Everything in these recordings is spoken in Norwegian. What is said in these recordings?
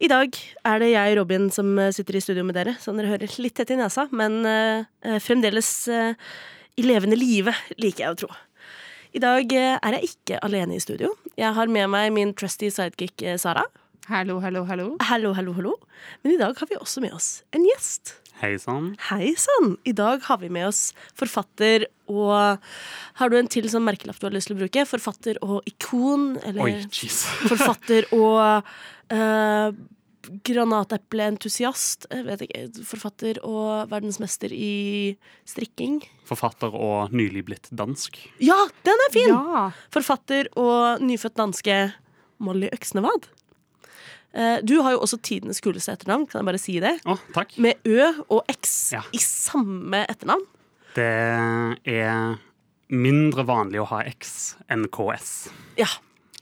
I dag er det jeg, Robin, som sitter i studio med dere, som dere hører litt tett i nesa, men uh, fremdeles uh, i levende live, liker jeg å tro. I dag uh, er jeg ikke alene i studio. Jeg har med meg min trusty sidekick eh, Sara. Hallo, hallo, hallo. Hallo, hallo, hallo. Men i dag har vi også med oss en gjest. Hei sann. Hei sann! I dag har vi med oss forfatter og Har du en til sånn merkelapp du har lyst til å bruke? Forfatter og ikon? Eller Oi, jeez. forfatter og uh, granatepleentusiast? Jeg. Forfatter og verdensmester i strikking? Forfatter og nylig blitt dansk. Ja, den er fin! Ja. Forfatter og nyfødt danske Molly Øksnevad. Eh, du har jo også tidenes kuleste etternavn, kan jeg bare si det? Oh, takk. Med Ø og X Ja. i samme etternavn. Det er mindre vanlig å ha X enn KS. Ja.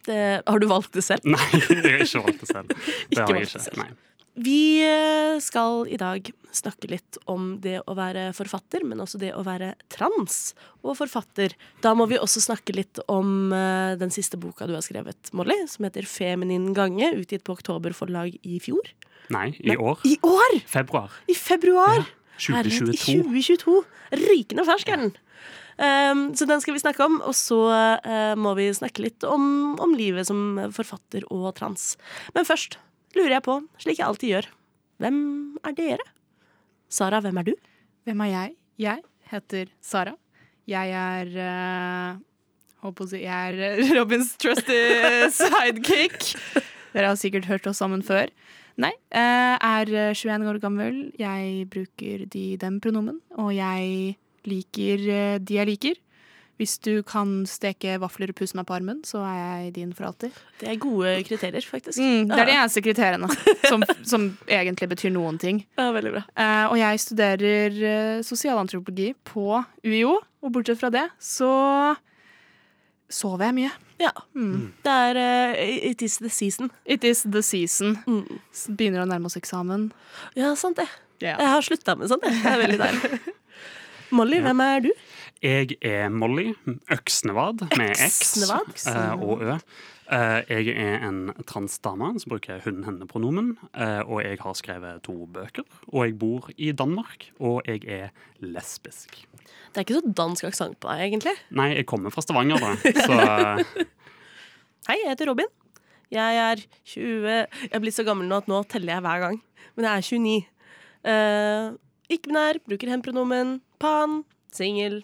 Det, har du valgt det selv? Nei, jeg har ikke valgt det selv. Det har jeg ikke. Nei. Vi eh, skal i dag snakke litt om det å være forfatter, men også det å være trans og forfatter. Da må vi også snakke litt om eh, den siste boka du har skrevet, Molly, som heter 'Feminin gange', utgitt på Oktober forlag i fjor. Nei, i år. I år! Februar I februar! Ja, Herlighet, 2022. 2022. Rykende fersk er den. Um, så den skal vi snakke om, og så eh, må vi snakke litt om, om livet som forfatter og trans. Men først lurer jeg på, slik jeg alltid gjør, hvem er dere? Sara, hvem er du? Hvem er jeg? Jeg heter Sara. Jeg er uh, Håper å si Jeg er eh, Robins trusty sidekick. Dere har sikkert hørt oss sammen før. Nei. Jeg er eh, 21 år gammel. Jeg bruker de-dem-pronomen. Og jeg liker eh, de jeg liker. Hvis du kan steke vafler og pusse meg på armen, så er jeg din for alltid. Det er gode kriterier, faktisk. Mm, det er de eneste kriteriene som, som egentlig betyr noen ting. Ja, veldig bra. Eh, og jeg studerer eh, sosialantropologi på UiO, og bortsett fra det så sover jeg mye. Ja. Mm. Det er uh, It is the season. It is the season. Mm. Begynner å nærme oss eksamen. Ja, sant det. Yeah. Jeg har slutta med sånt. jeg. Det er veldig deilig. Molly, hvem er du? Jeg er Molly Øksnevad med Øksnevad? eh, og Ø. Eh, Jeg er en transdame som bruker hun-henne-pronomen. eh, Og jeg har skrevet to bøker. Og jeg bor i Danmark. Og jeg er lesbisk. Det er ikke så dansk aksent på deg, egentlig. Nei, jeg kommer fra Stavanger, da. Så Hei, jeg heter Robin. Jeg er 20 Jeg er blitt så gammel nå at nå teller jeg hver gang. Men jeg er 29. Uh, Ikke-binær, bruker hen-pronomen. Pan, singel,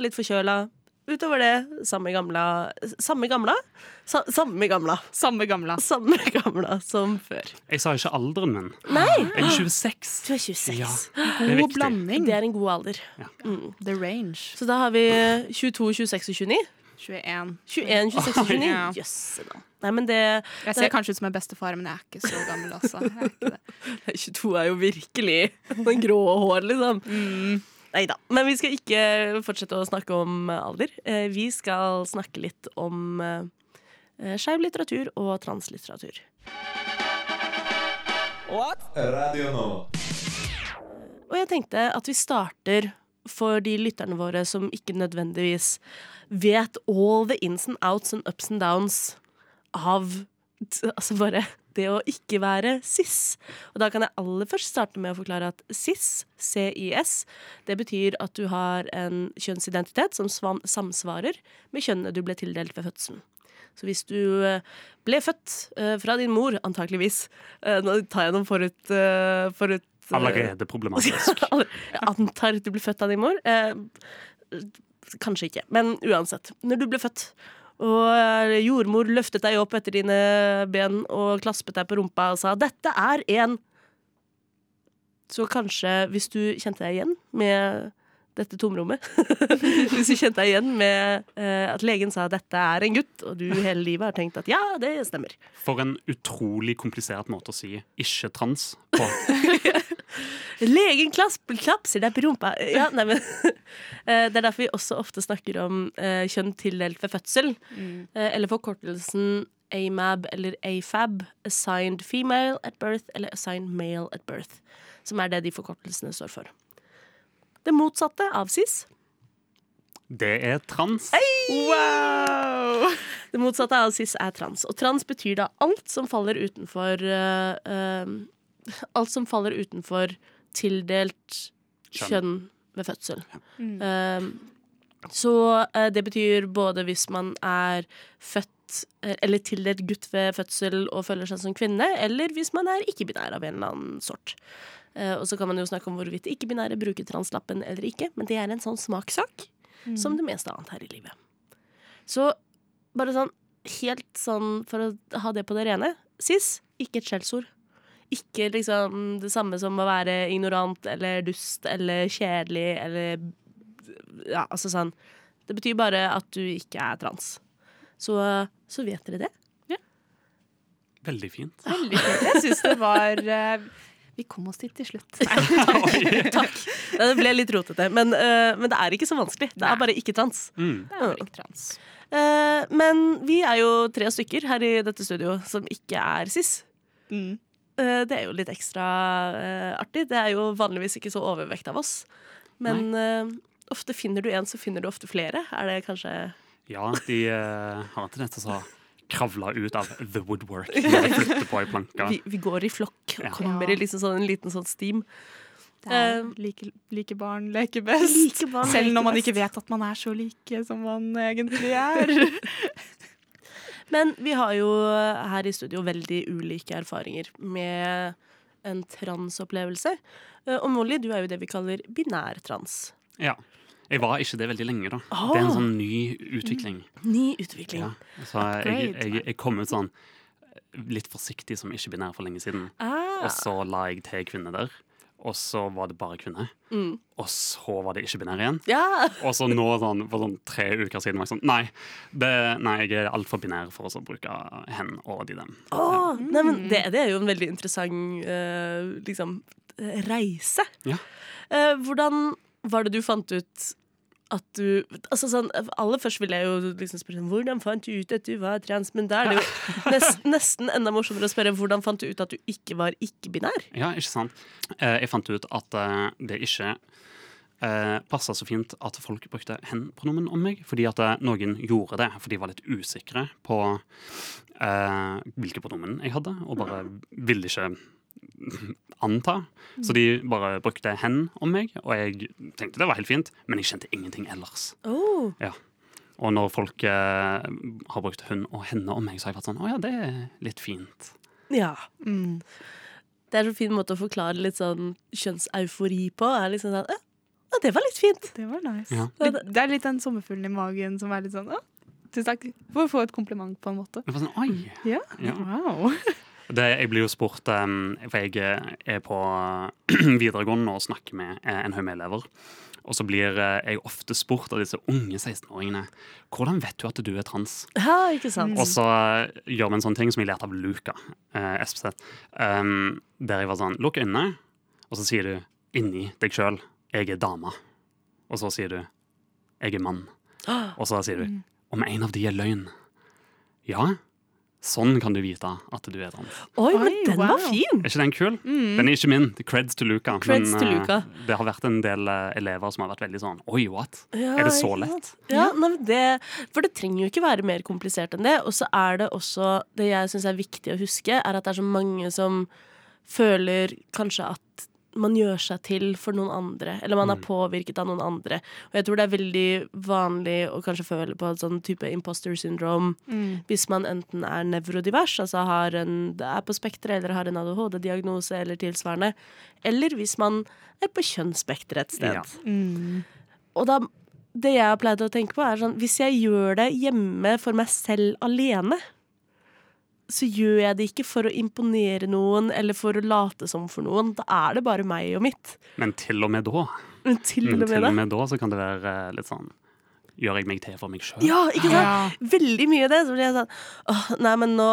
litt forkjøla. Utover det, samme gamla Samme gamla? Sa, samme gamla. Samme gamle. Samme gamla som før. jeg sa ikke alderen min. Nei! Jeg er 26. Du er 26. Ja, det er God blanding. Det er en god alder. Mm. The range. Så da har vi 22, 26 og 29. 21. 21, 26 og 29. Ja. Jøsse da. Nei, men det Jeg ser kanskje ut som en bestefar, men jeg er ikke så gammel, altså. Jeg er ikke det. 22 er jo virkelig den grå hår, liksom. Nei da. Men vi skal ikke fortsette å snakke om alder. Eh, Vi skal snakke litt om eh, skeiv litteratur og translitteratur. Radio Nova. Og jeg tenkte at vi starter for de lytterne våre som ikke nødvendigvis vet all the ins and outs and ups and downs av altså bare det å ikke være cis. Og da kan jeg aller først starte med å forklare at cis, CIS, det betyr at du har en kjønnsidentitet som samsvarer med kjønnet du ble tildelt ved fødselen. Så hvis du eh, ble født eh, fra din mor, antakeligvis eh, Nå tar jeg noen forut, forut Allerede problematisk. jeg antar at du ble født av din mor. Eh, kanskje ikke, men uansett. Når du ble født, og eh, jordmor løftet deg opp etter dine ben og klaspet deg på rumpa og sa 'dette er en' Så kanskje, hvis du kjente deg igjen med dette tomrommet. Hvis du kjente deg igjen med eh, at legen sa at dette er en gutt, og du hele livet har tenkt at ja, det stemmer. For en utrolig komplisert måte å si 'ikke trans' på. Legen klaps, klapser deg på rumpa. Ja, nei, men, eh, det er derfor vi også ofte snakker om eh, kjønn tildelt ved fødsel. Eh, eller forkortelsen AMAB eller AFAB, assigned female at birth eller assigned male at birth. Som er det de forkortelsene står for. Det motsatte av cis. Det er trans. Wow! Det motsatte av cis er trans. Og trans betyr da alt som faller utenfor uh, uh, Alt som faller utenfor tildelt Kjønn. kjønn ved fødsel. Eh, så eh, det betyr både hvis man er født eh, eller tildelt gutt ved fødsel og føler seg som kvinne, eller hvis man er ikke-binær av en eller annen sort. Eh, og så kan man jo snakke om hvorvidt ikke-binære bruker translappen eller ikke, men det er en sånn smakssak som det meste annet her i livet. Så bare sånn helt sånn for å ha det på det rene Sis, ikke et skjellsord. Ikke liksom det samme som å være ignorant eller dust eller kjedelig eller Ja, altså sånn. Det betyr bare at du ikke er trans. Så, så vet dere det. Veldig fint. Veldig fint. Jeg syns det var eh, Vi kom oss dit til slutt. Takk. Det ble litt rotete, men, uh, men det er ikke så vanskelig. Det er bare ikke trans. Mm. Det er bare ikke trans. Uh, men vi er jo tre stykker her i dette studio som ikke er cis. Mm. Uh, Det er jo litt ekstra artig. Det er jo vanligvis ikke så overvekt av oss. Men eh, ofte finner du en, så finner du ofte flere. Er det kanskje Ja, de uh, har en tendens til å kravle ut av the woodwork når de flytter på ei planke. vi, vi går i flokk og Ja. kommer i liksom sånn, en liten sånn steam. Er Eh, like, like barn leker best. Like barn Selv leker når man best. ikke vet at man er så like som man egentlig er. Men vi har jo her i studio veldig ulike erfaringer med en transopplevelse. Eh, Og Molly, du er jo det vi kaller binærtrans. Ja. Jeg var ikke det veldig lenge, da. Oh. Det er en sånn ny utvikling. Ny utvikling. Ja. Så jeg, jeg, jeg kom ut sånn litt forsiktig som ikke-binær for lenge siden. Ah. Og så la jeg til kvinne der. Og så var det bare kvinne. Mm. Og så var det ikke-binær igjen. Ja! Og så nå, sånn, for sånn tre uker siden, var jeg sånn Nei, det, nei jeg er altfor binær for å bruke hen og de dem. Åh, nei, men det, det er jo en veldig interessant uh, liksom, eh, reise. Ja. Uh, hvordan var det du fant ut at du altså sånn, Aller først vil jeg jo liksom spørre sånn, hvordan fant du ut at du var trans, men da er det jo nest, nesten enda morsommere å spørre hvordan fant du ut at du ikke var ikke-binær? Ja, ikke sant? Eh, jeg fant ut at eh, det ikke eh, passa så fint at folk brukte hen-pronomen om meg, fordi at eh, noen gjorde det, for de var litt usikre på eh, hvilke pronomen jeg hadde, og bare ville ikke anta. Så de bare brukte hen om meg, og jeg tenkte det var helt fint, men jeg kjente ingenting ellers. Oh. Og når folk eh, har brukt hun og henne om meg, så har jeg vært sånn Å ja, det er litt fint. Ja. Mm. Det er en fin måte å forklare litt sånn kjønnseufori på. Er liksom sånn, ja, det var litt fint. Det var nice. Ja. Det er litt den sommerfuglen i magen som er litt sånn Å, tusen takk. For å få et kompliment, på en måte. Sånn, Oi! Ja, Ja. wow. Det, jeg blir jo spurt, um, for jeg er på videregående og snakker med eh, en haug med elever. Og så blir eh, jeg ofte spurt av disse unge 16-åringene hvordan vet du at du er trans. Ja, ikke sant? Og så eh, gjør vi en sånn ting som jeg lærte av Luca eh, Espeseth. Um, der jeg var sånn Lukk øynene, og så sier du inni deg sjøl 'jeg er dame'. Og så sier du 'jeg er mann'. Og så sier du 'om en av de er løgn'. Ja, sånn kan du vite at du er trans. Oi, men Oi, den var fin! Er ikke den kul? Den er ikke min. Creds til Luca. Creds men, eh, Luca. det har vært en del uh, elever som har vært veldig sånn Oi, what? Ja, er det så lett? Ja, nei, det, for det trenger jo ikke være mer komplisert enn det. Og så er det også Det jeg syns er viktig å huske, er at det er så mange som føler kanskje at man gjør seg til for noen andre, eller man er påvirket av noen andre. Og jeg tror det er veldig vanlig å kanskje føle på et sånn type imposter syndrome hvis man enten er nevrodivers, altså har en, er på spekteret, eller har en ADHD-diagnose eller tilsvarende, eller hvis man er på kjønnsspekteret et sted. Ja. Mm. Og da, det jeg har pleid å tenke på, er sånn Hvis jeg gjør det hjemme for meg selv alene, så gjør jeg det ikke for å imponere noen eller for å late som for noen. Da er det bare meg og mitt. Men til og med da, Men til og med, til og med da så kan det være eh, litt sånn Gjør jeg meg til for meg sjøl? Ja, ikke sant? Ja. Veldig mye av det. Så blir jeg sånn Åh, nei, men nå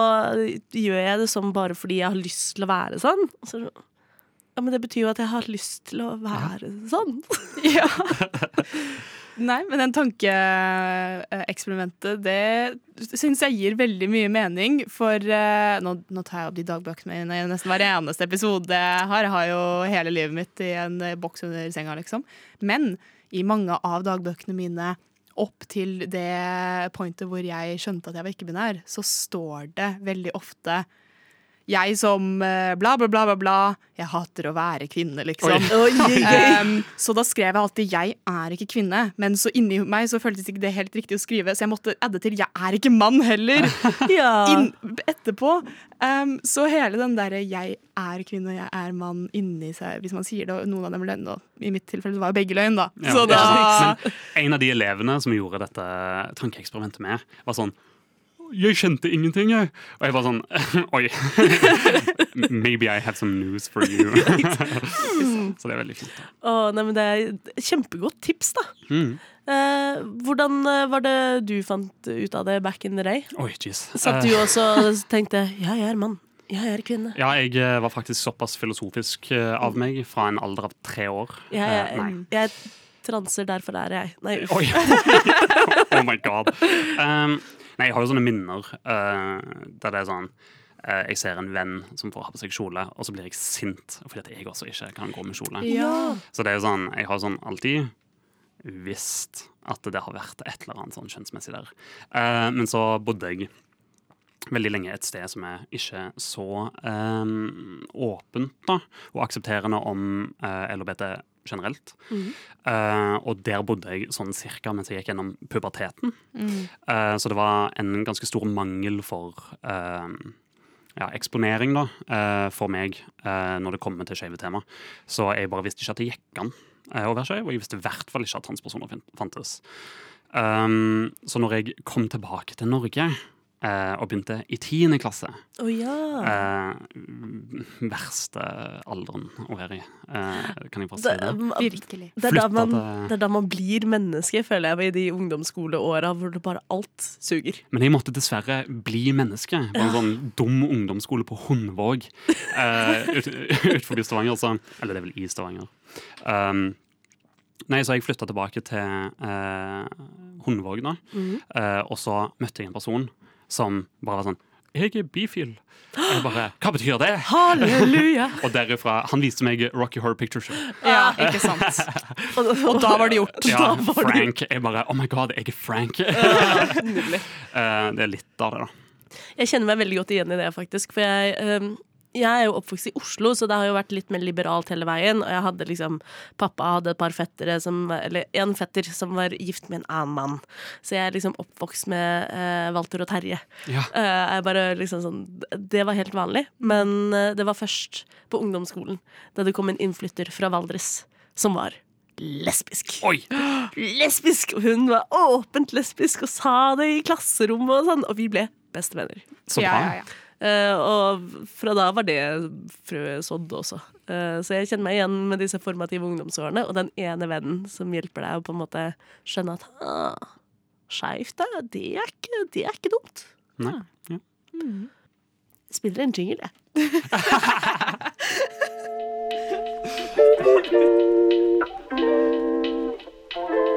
gjør jeg det sånn bare fordi jeg har lyst til å være sånn. Så, ja, men det betyr jo at jeg har lyst til å være sånn. Ja. Nei, men den tankeeksperimentet, det syns jeg gir veldig mye mening. For uh, nå, nå tar jeg opp de dagbøkene mine i nesten hver eneste episode har. Jeg har jo hele livet mitt i en eh, boks under senga, liksom. Men i mange av dagbøkene mine opp til det pointet hvor jeg skjønte at jeg var ikke-binær, så står det veldig ofte jeg som eh, bla, bla, bla, bla, bla. Jeg hater å være kvinne, liksom. Oi, oi, oi. Um, så da skrev jeg alltid 'jeg er ikke kvinne', men så inni meg så føltes ikke det helt riktig å skrive, så jeg måtte adde til 'jeg er ikke mann' heller Ja. In etterpå. Um, så hele den derre 'jeg er kvinne, jeg er mann' inni seg, hvis man sier det, og noen av dem er løgn, og i mitt tilfelle det var jo begge løgn, da. Ja, så da Ja, Men en av de elevene som gjorde dette tankeeksperimentet med, var sånn jeg kjente ingenting, jeg. Og jeg var sånn Oi. Maybe I have some news for you. Så det er veldig fint. Å, nei, men det er kjempegodt tips, da. Mm. Eh, hvordan eh, var det du fant ut av det back in the day? Oi, jeez. Satt du Eh, også og tenkte 'jeg er mann', Ja, 'jeg er kvinne'? ja, jeg eh, var faktisk såpass filosofisk av meg fra en alder av tre år. Jeg, Eh, jeg, jeg transer, derfor er jeg. Nei, uff. Oh my god. Um, nei, jeg har jo sånne minner uh, der det er sånn uh, Jeg ser en venn som får ha på seg kjole, og så blir jeg sint fordi at jeg også ikke kan gå med kjole. Ja. Så det er jo sånn, jeg har sånn alltid visst at det har vært et eller annet sånn kjønnsmessig der. Uh, men så bodde jeg veldig lenge et sted som er ikke så um, åpent da, og aksepterende om uh, LHBT generelt. Eh, og der bodde jeg sånn cirka mens jeg gikk gjennom puberteten. Eh, så det var en ganske stor mangel for uh, ja, eksponering da, for meg når det kommer til skeive tema. Så jeg bare visste ikke at det gikk an å være skeiv, og jeg visste i hvert fall ikke at transpersoner fantes. Um, så når jeg kom tilbake til Norge og begynte i tiende klasse Oh, ja. eh, Verste alderen å være i, eh, kan jeg bare si Det, det. Virkelig. det, er da man, det er da man blir menneske, føler jeg, i de ungdomsskoleåra hvor det bare alt suger. Men jeg måtte dessverre bli menneske på en sånn dum ungdomsskole på Hundvåg eh, ut, ut Stavanger. Så, eller det er vel i Stavanger. Um, nei, så jeg flytta tilbake til eh, Hundvåg, da. Eh, og så møtte jeg en person som bare var sånn Jeg er bifil. Jeg bare Hva betyr det? Halleluja! Og derifra Han viste meg Rocky Horror Picture Show. Ja, ikke sant. og, Og da var det gjort. Ja, Frank. Jeg bare Oh my god, jeg er Frank. Nydelig. Eh, det er litt av det, da. Jeg kjenner meg veldig godt igjen i det, faktisk. For jeg, øhm, jeg er jo oppvokst i Oslo, så det har jo vært litt mer liberalt hele veien. Og jeg hadde liksom Pappa hadde et par fettere som Eller en fetter som var gift med en annen mann. Så jeg er liksom oppvokst med uh, Walter og Terje. Ja. Uh, jeg bare liksom sånn Det var helt vanlig. Men uh, det var først på ungdomsskolen da det kom en innflytter fra Valdres som var lesbisk. Oi! Lesbisk! Og hun var åpent lesbisk og sa det i klasserommet og sånn. Og vi ble bestevenner. Så bra. Ja, ja, ja. Eh, og fra da var det frøet sådd også. Eh, så jeg kjenner meg igjen med disse formative ungdomsårene og den ene vennen som hjelper deg å på en måte skjønne at ah, skeivt, det, det, er ikke- det er ikke dumt. Nei. Ja. Spiller en jingle, jeg.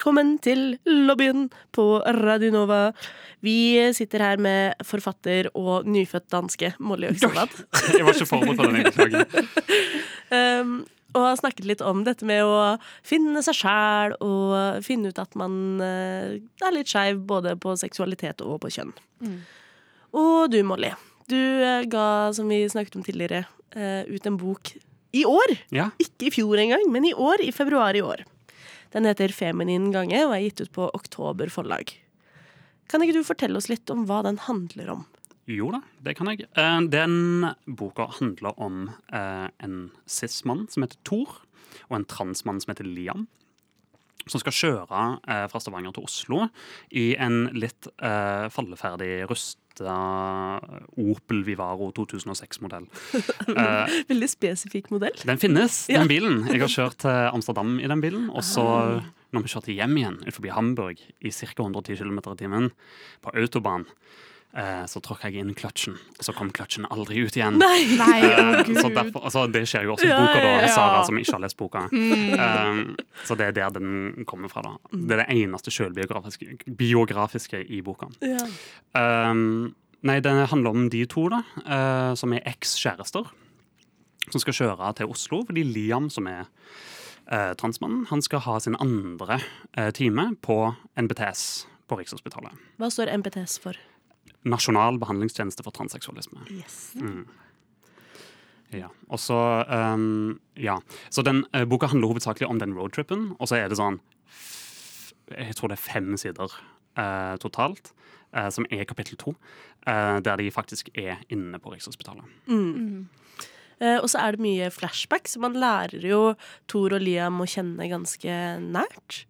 Velkommen til lobbyen på Radio Nova. Vi sitter her med forfatter og nyfødt danske Molly Øksenvad. Jeg var ikke forberedt på den beklager. Um, og har snakket litt om dette med å finne seg sjæl og finne ut at man eh, er litt skeiv både på seksualitet og på kjønn. Og du, Molly. Du eh, ga, som vi snakket om tidligere, eh, ut en bok i år. Ja. Ikke i fjor engang, men i år. I februar i år. Den heter 'Feminin gange' og er gitt ut på Oktober forlag. Kan ikke du fortelle oss litt om hva den handler om? Jo da, det kan jeg. Eh, Den boka handler om eh, en cis-mann som heter Thor, og en transmann som heter Liam. Som skal kjøre eh, fra Stavanger til Oslo i en litt falleferdig falleferdig rusta Opel Vivaro 2006-modell. Eh, Veldig spesifikk modell. den finnes, Ja. den bilen. Jeg har kjørt til Amsterdam i den bilen. Og så, når vi kjørte hjem igjen utenfor Hamburg i ca. 110 km i timen på autobahn, eh, så tråkka jeg inn kløtsjen, og så kom kløtsjen aldri ut igjen. Nei! Nei, Eh, gud. så derfor, altså, det skjer jo også i boka, da, ja. Sara, som ikke har lest boka. Eh, så det er der den kommer fra. da Det er det eneste biografiske i boka. Ja. Um, nei, det handler om de to, da, uh, som er eks-kjærester. Som skal kjøre til Oslo, fordi Liam, som er uh, transmannen, han skal ha sin andre eh, time på NBTS på Rikshospitalet. Hva står NBTS for? Nasjonal behandlingstjeneste for transseksualisme. Yes. Ja, og så, um, ja. så den uh, boka handler hovedsakelig om den roadtrippen, og så er det sånn Jeg tror det er fem sider uh, totalt, uh, som er kapittel to, der de faktisk er inne på Rikshospitalet. Eh, og så er det mye flashback, så man lærer jo Thor og Liam å kjenne ganske nært.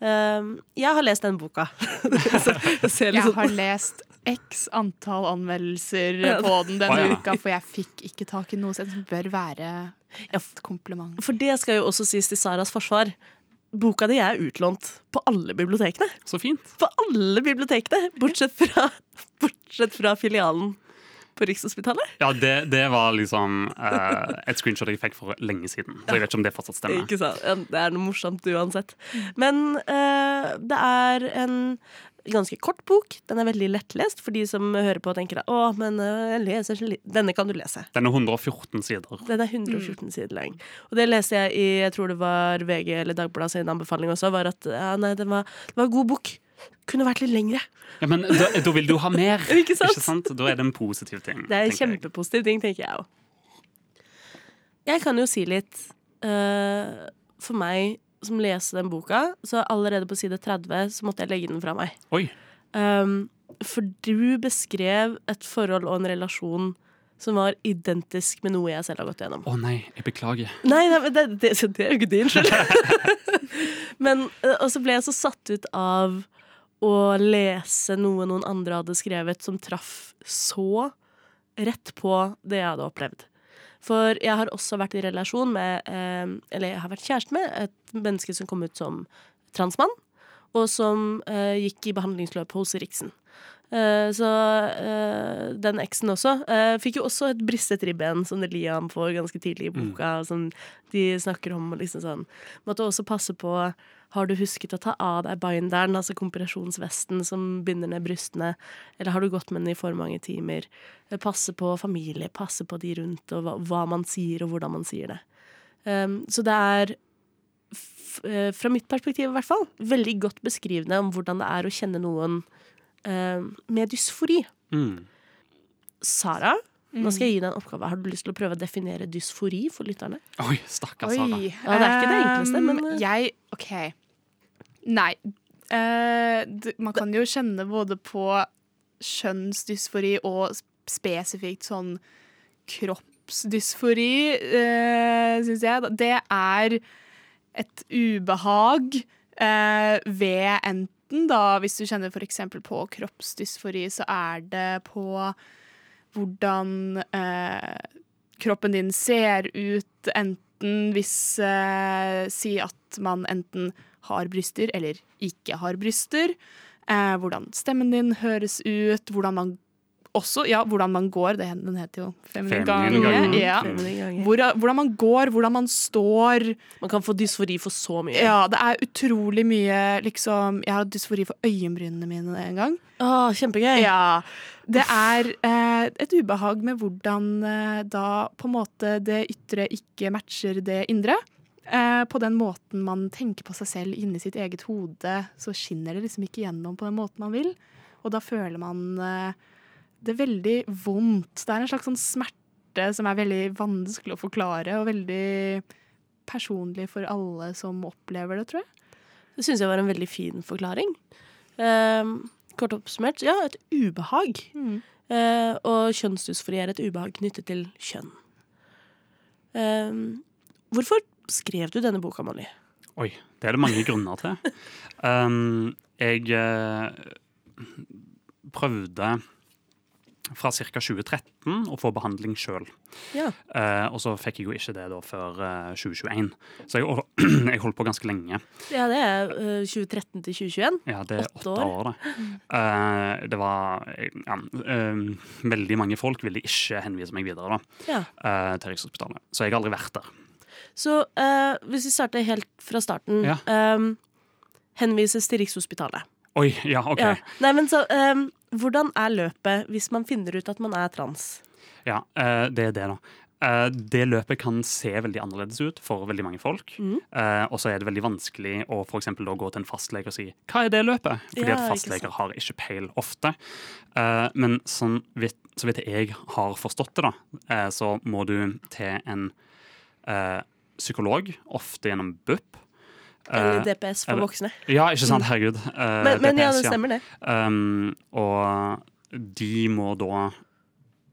Eh, jeg har lest den boka. jeg Jeg sånn har lest x antall anmeldelser på den denne denne ja. uka, for jeg fikk ikke tak i noe som bør være et kompliment. For det skal jo også sies til Saras forsvar. Boka di er utlånt på alle bibliotekene. Så fint. På alle bibliotekene, bortsett fra, bortsett fra filialen på Rikshospitalet. Ja, det, det var liksom eh, et screenshot jeg fikk for lenge siden, så jeg vet ikke om det fortsatt stemmer. Ikke sant? Det er noe morsomt uansett. Men eh, det er en ganske kort bok. Den er veldig lettlest for de som hører på og tenker å, men eh, jeg leser så li-» Denne kan du lese. Den er 114 sider. Den er 114 sider lang. Og det leste jeg i jeg tror det var VG eller Dagbladet sin anbefaling også, var at ja, nei, det var, det var en god bok. Kunne vært litt lengre. Ja, Men da, da vil du ha mer, Ikke sant? Da er det en positiv ting. Det er en kjempepositiv ting, tenker jeg òg. Jeg kan jo si litt Uh, For meg som leser den boka, så allerede på side 30 så måtte jeg legge den fra meg. Oi. Um, for du beskrev et forhold og en relasjon som var identisk med noe jeg selv har gått gjennom. Å nei, jeg beklager. Nei, nei det, det, det er jo ikke din skyld. Men eh, Og så ble jeg så satt ut av å lese noe noen andre hadde skrevet som traff så rett på det jeg hadde opplevd. For jeg har også vært i relasjon med eh, Eller jeg har vært kjæreste med et menneske som kom ut som transmann, og som eh, gikk i behandlingsløp hos Riksen. Eh, så eh, den eksen også eh, fikk jo også et bristet ribben, som det Liam får ganske tidlig i boka. Som de snakker om liksom sånn Måtte også passe på Har du husket å ta av deg binderen, altså kompresjonsvesten som binder ned brystene, eller har du gått med den i for mange timer? Eh, Passe på familie, passe på de rundt, og hva, hva man sier, og hvordan man sier det. Um, så det er f eh, fra mitt perspektiv i hvert fall, veldig godt beskrivende om hvordan det er å kjenne noen eh, med dysfori. Mm. Sara, nå skal jeg gi deg en oppgave. Har du lyst til å prøve å definere dysfori for lytterne? Oi, stakkars Sara. Ja, det er ikke det enkleste, Um, men, um, Jeg OK. Nei. Eh, man kan jo kjenne både på kjønnsdysfori og spesifikt sånn kroppsdysfori, uh, syns jeg. Det er et ubehag eh, ved enten da, hvis du kjenner f.eks. på kroppsdysfori, så er det på hvordan eh, kroppen din ser ut, enten hvis eh, Si at man enten har bryster eller ikke har bryster. Eh, hvordan stemmen din høres ut, hvordan man også, ja, hvordan man går. Det, den heter jo Feminin gange. gange. Ja. Hvordan man går, hvordan man står. Man kan få dysfori for så mye. Ja, det er utrolig mye liksom Jeg har dysfori for øyenbrynene mine en gang. Åh, kjempegøy. Ja. Det er eh, et ubehag med hvordan eh, da på en måte det ytre ikke matcher det indre. Eh, på den måten man tenker på seg selv inni sitt eget hode, så skinner det liksom ikke gjennom på den måten man vil. Og da føler man eh, det veldig vondt. Det er en slags sånn smerte som er veldig vanskelig å forklare, og veldig personlig for alle som opplever det, tror jeg. Det syns jeg var en veldig fin forklaring. Eh, kort oppsummert, ja, et ubehag. Eh, og kjønnsdysfori er et ubehag knyttet til kjønn. Eh, hvorfor skrev du denne boka, Molly? Oi, det er det mange grunner til. Um, jeg eh, prøvde fra ca. 2013 å få behandling sjøl. Ja. og så fikk jeg jo ikke det da før uh, 2021. Så jeg, jeg holdt på ganske lenge. Ja, det er uh, 2013 til 2021. Ja, det er Åtte år. år, det. Eh, det var ja, eh, Veldig mange folk ville ikke henvise meg videre da, Ja. eh, til Rikshospitalet. Så jeg har aldri vært der. Så uh, hvis vi starter helt fra starten Ja. um, Henvises til Rikshospitalet. Oi, ja, OK. Ja. Nei, men så um, Hvordan er løpet hvis man finner ut at man er trans? Ja, uh, det er det, da. Det løpet kan se veldig annerledes ut for veldig mange folk. Mm. Og så er det veldig vanskelig å for eksempel, da gå til en fastlege og si 'hva er det løpet?' Fordi Ja, at fastleger har ikke peil ofte. Men sånn vidt, så vidt jeg har forstått det, da, så må du til en psykolog, ofte gjennom BUP. Eller Eh, DPS for eller- voksne. ja, ikke sant? Herregud. men, Men, men ja, det stemmer, det. Um, og de må da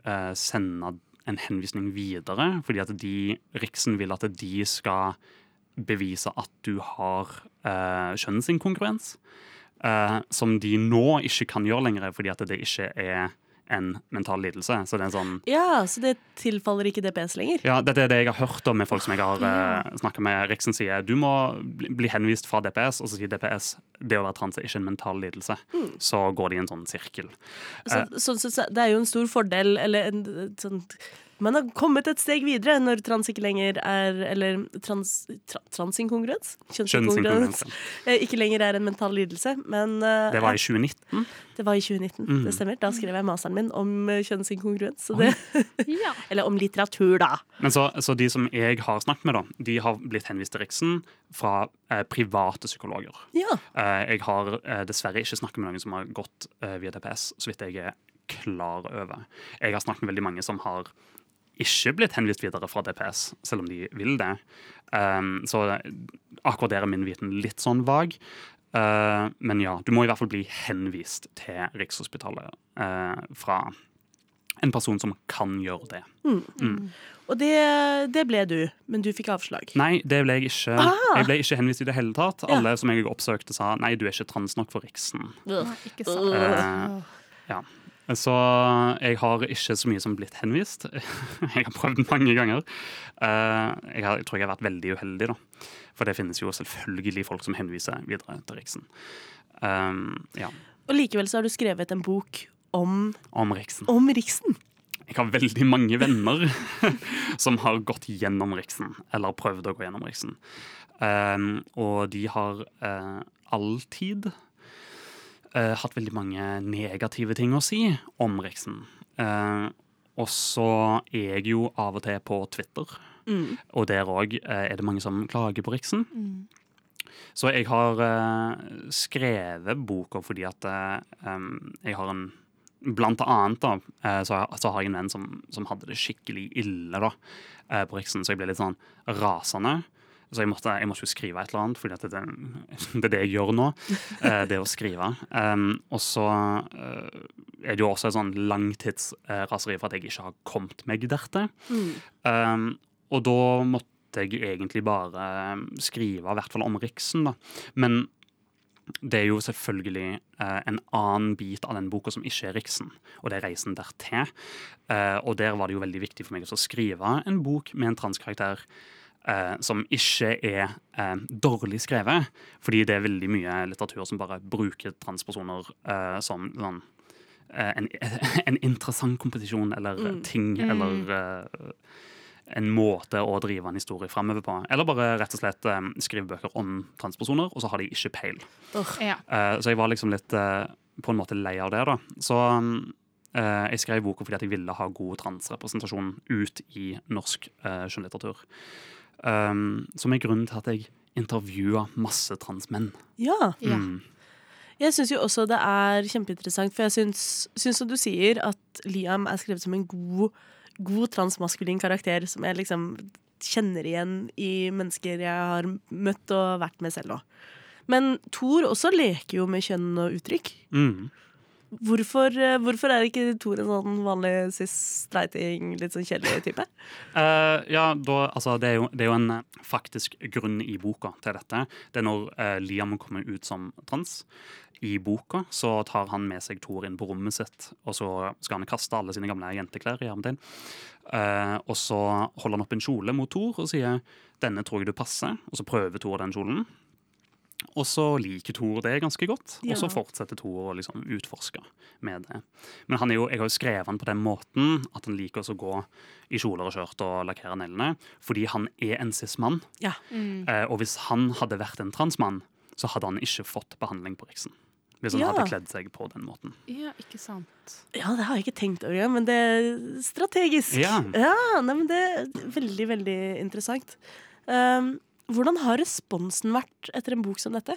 uh, sende en henvisning videre, fordi at de, Riksen vil at de skal bevise at du har uh, kjønnsinkongruens. Uh, som de nå ikke kan gjøre lenger, fordi at det ikke er en mental lidelse. Så det er en sånn Ja, Så det tilfaller ikke DPS lenger? ja, Dette er det jeg har hørt om med folk som jeg har uh, snakka med. Riksen sier du må bli, henvist fra DPS, og så sier DPS det å være trans er ikke en mental lidelse. Så går de i en sånn sirkel. Så, uh, så, så det er jo en stor fordel, eller en et sånt Man har kommet et steg videre når trans ikke lenger er Eller trans, tra, transinkongruens? Kjønnsinkongruens. Eh, Ikke lenger er en mental lidelse, men uh, Det var i 2019. det var i 2019. Mm. Det stemmer. Da skrev jeg masteren min om eh, kjønnsinkongruens. Så det, Ja. eller om litteratur, da. Men så, så de som jeg har snakket med, da, de har blitt henvist til Riksen fra eh, private psykologer. Ja. Eh, jeg har eh, dessverre ikke snakket med noen som har gått eh, via DPS, så vidt jeg er klar over. Jeg har snakket med veldig mange som har ikke blitt henvist videre fra DPS, selv om de vil det. Um, så akkurat der er min viten litt sånn vag. Uh, men ja, du må i hvert fall bli henvist til Rikshospitalet uh, fra en person som kan gjøre det. Og det, det ble du, men du fikk avslag. Nei, det ble jeg ikke. Jeg ble ikke henvist i det hele tatt. Ja. Alle som jeg oppsøkte, sa nei, du er ikke trans nok for Riksen. Ugh. Ikke sant. Eh, ja. Så jeg har ikke så mye som blitt henvist. Jeg har prøvd mange ganger. Eh, jeg, har, jeg tror jeg har vært veldig uheldig, da. For det finnes jo selvfølgelig folk som henviser videre til Riksen. Um, ja, Og likevel så har du skrevet en bok om, om Riksen. om Riksen. Jeg har veldig mange venner som har gått gjennom Riksen, eller prøvd å gå gjennom Riksen. Um, og de har uh, alltid eh, hatt veldig mange negative ting å si om Riksen. Uh, og så er jeg jo av og til på Twitter, og der òg er det mange som klager på Riksen. Så jeg har eh, skrevet boka fordi at eh, jeg har en Blant annet da, eh, så, har- så har jeg en venn som, som hadde det skikkelig ille da, eh, på Riksen, så jeg ble litt sånn rasende. Så jeg måtte, jeg måtte jo skrive et eller annet, at det, det er det jeg gjør nå. eh, det å skrive. Um, og så eh, er det jo også et sånn langtidsraseri for at jeg ikke har kommet meg dertil. Um, og da måtte jeg egentlig bare um, skrive, i hvert fall om Riksen, da. Men det er jo selvfølgelig eh, en annen bit av den boka som ikke er Riksen, og det er reisen dertil. Eh, og der var det jo veldig viktig for meg å skrive en bok med en transkarakter eh, som ikke er eh, dårlig skrevet, fordi det er veldig mye litteratur som bare bruker transpersoner eh, som sånn eh, en, en interessant kompetisjon eller ting, eller eh, en måte å drive en historie framover på. Eller bare rett og slett eh, skrive bøker om transpersoner, og så har de ikke peil. Ja. Eh, så jeg var liksom litt eh, på en måte lei av det, da. Så Uh, jeg skrev boka fordi at jeg ville ha god transrepresentasjon ut i norsk uh, skjønnlitteratur. Um, som er grunnen til at jeg intervjua masse transmenn. Ja. Ja. Mm. Jeg syns jo også det er kjempeinteressant, for jeg syns, syns som du sier, at at Liam er skrevet som en god, god transmaskulin karakter som jeg liksom kjenner igjen i mennesker jeg har møtt og vært med selv òg. Men Thor også leker jo med kjønn og uttrykk. Mm. Hvorfor, eh, hvorfor er ikke Thor en sånn vanlig cis-streiting, litt sånn kjedelig type? Uh, ja, da, altså, det, er jo, det er jo en eh, faktisk grunn i boka til dette. Det er når uh, Liam kommer ut som trans. I boka så tar han med seg Thor inn på rommet sitt, og så skal han kaste alle sine gamle jenteklær i armen. Eh, og så holder han opp en kjole mot Thor og sier 'denne tror jeg du passer', og så prøver Thor den kjolen. Og så liker Thor det ganske godt, og så fortsetter Thor å liksom utforske med det. Men han er jo, jeg har jo skrevet han på den måten at han liker å gå i kjoler og skjørt og lakkere neglene, fordi han er en cis-mann. Ja. Eh, og hvis han hadde vært en transmann, så hadde han ikke fått behandling på Riksen. Hvis han Ja. hadde kledd seg på den måten. Ja, ikke sant. Ja, det har jeg ikke tenkt over men det er strategisk. Ja. nei, men det er veldig, veldig interessant. Um, hvordan har responsen vært etter en bok som dette?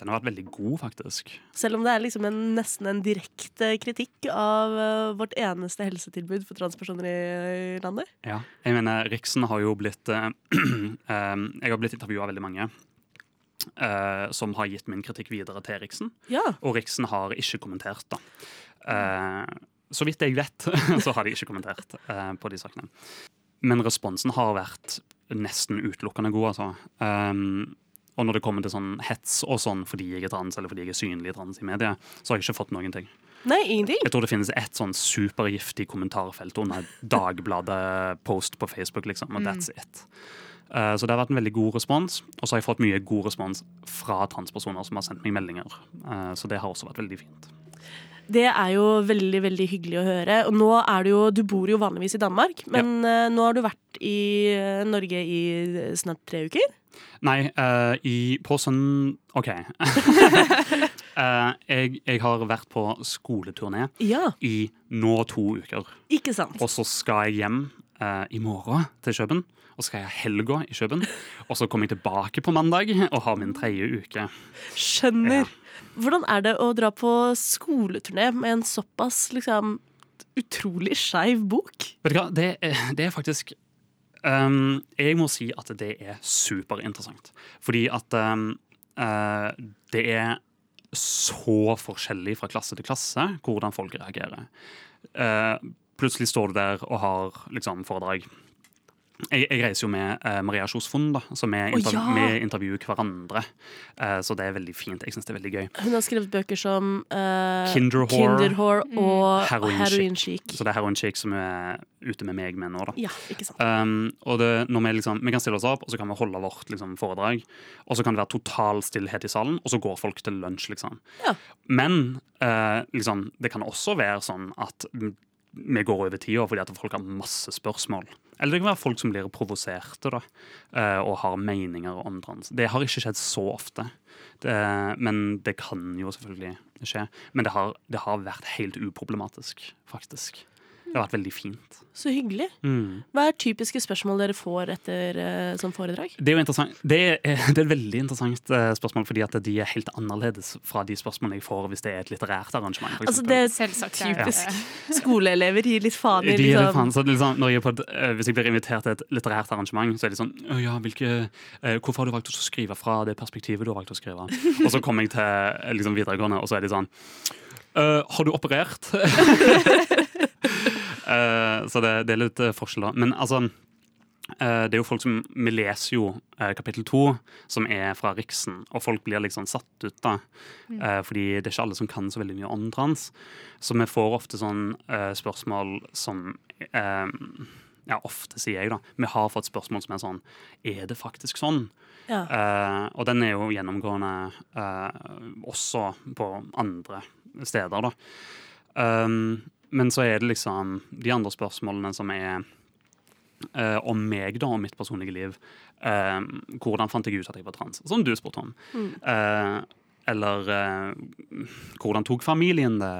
Den har vært veldig god, faktisk. Selv om det er liksom en, nesten en direkte kritikk av uh, vårt eneste helsetilbud for transpersoner i, i landet. Ja. Jeg mener, Riksen har jo blitt uh, uh, Jeg har blitt intervjua av veldig mange som har gitt min kritikk videre til Riksen. Ja, Og Riksen har ikke kommentert, da. Så vidt jeg vet, så har de ikke kommentert på de sakene. Men responsen har vært nesten utelukkende god, altså. Um, og når det kommer til sånn hets og sånn fordi jeg er trans, eller fordi jeg er synlig trans i media, så har jeg ikke fått noen ting. Nei, ingenting. Jeg tror det finnes ett sånn supergiftig kommentarfelt under Dagbladet-post på Facebook, liksom, og that's it. Eh, så det har vært en veldig god respons. Og så har jeg fått mye god respons fra transpersoner som har sendt meg meldinger. Eh, så det har også vært veldig fint. Det er jo veldig veldig hyggelig å høre. Og nå er du jo Du bor jo vanligvis i Danmark, men ja. nå har du vært i eh, Norge i snart tre uker. Nei, uh, i, på sånn OK. Uh, jeg, jeg har vært på skoleturné Ja, i nå to uker. ikke sant? Og så skal jeg hjem uh, i morgen til Køben. Og så skal jeg helga i Køben. Og så kommer jeg tilbake på mandag og har min tredje uke. Skjønner. Hvordan er det å dra på skoleturné med en såpass liksom utrolig skeiv bok? Vet du hva, det det er faktisk um, Jeg må si at det er superinteressant. Fordi at um, uh, det er så forskjellig fra klasse til klasse hvordan folk reagerer. Uh, plutselig står du der og har liksom foredrag. Jeg, jeg reiser jo med eh, Maria Kjosfond, da, så vi, Å, oh, ja! vi intervjuer hverandre. Eh, så det er veldig fint. Jeg syns det er veldig gøy. Hun har skrevet bøker som uh, Kinder Whore. Kinder Whore og Heroin Heroin Chic. Så det er Heroin Chic som er ute med meg med nå, da. Ja, ikke sant. Um, og det, når vi, liksom, vi kan stille oss opp, og så kan vi holde vårt liksom, foredrag. Og så kan det være total stillhet i salen, og så går folk til lunsj, liksom. Ja. Men eh, liksom, det kan også være sånn at mm, vi går over tida fordi at folk har masse spørsmål. Eller det kan være folk som blir provoserte da, eh, og har meninger om trans. Det har ikke skjedd så ofte. Det, men det kan jo selvfølgelig skje. Men det har, det har vært helt uproblematisk, faktisk. Det har vært veldig fint. Så hyggelig. Mm. Hva er typiske spørsmål dere får etter uh, sånn foredrag? Det er jo interessant. Det er, det er et veldig interessant uh, spørsmål, fordi at de er helt annerledes fra de spørsmålene jeg får hvis det er et litterært arrangement. Altså, eksempel. det er Selvsagt. typisk ja. skoleelever gir litt faen i liksom. faen. Så liksom, når jeg på et, hvis jeg blir invitert til et litterært arrangement, så er det sånn ja, hvilke, uh, Hvorfor har du valgt å skrive fra det perspektivet du har valgt å skrive? Og så kommer jeg til liksom, videregående, og så er de sånn «Øh, Har du operert? Eh, så det, det er litt eh, forskjell, da. Men altså eh, det er jo folk som, Vi leser jo kapittel to, som er fra Riksen, og folk blir liksom satt ut. da, eh, Fordi det er ikke alle som kan så veldig mye om trans. Så vi får ofte sånn spørsmål som Ja, ofte, sier jeg, da. Vi har fått spørsmål som er sånn Er det faktisk sånn? Ja. Og den er jo gjennomgående også på andre steder, da. Um, men så er det liksom de andre spørsmålene som er Uh, om meg da, om mitt personlige liv. Uh, hvordan fant jeg ut at jeg var trans? Som du spurte om. Eh, eller eh, hvordan tok familien det?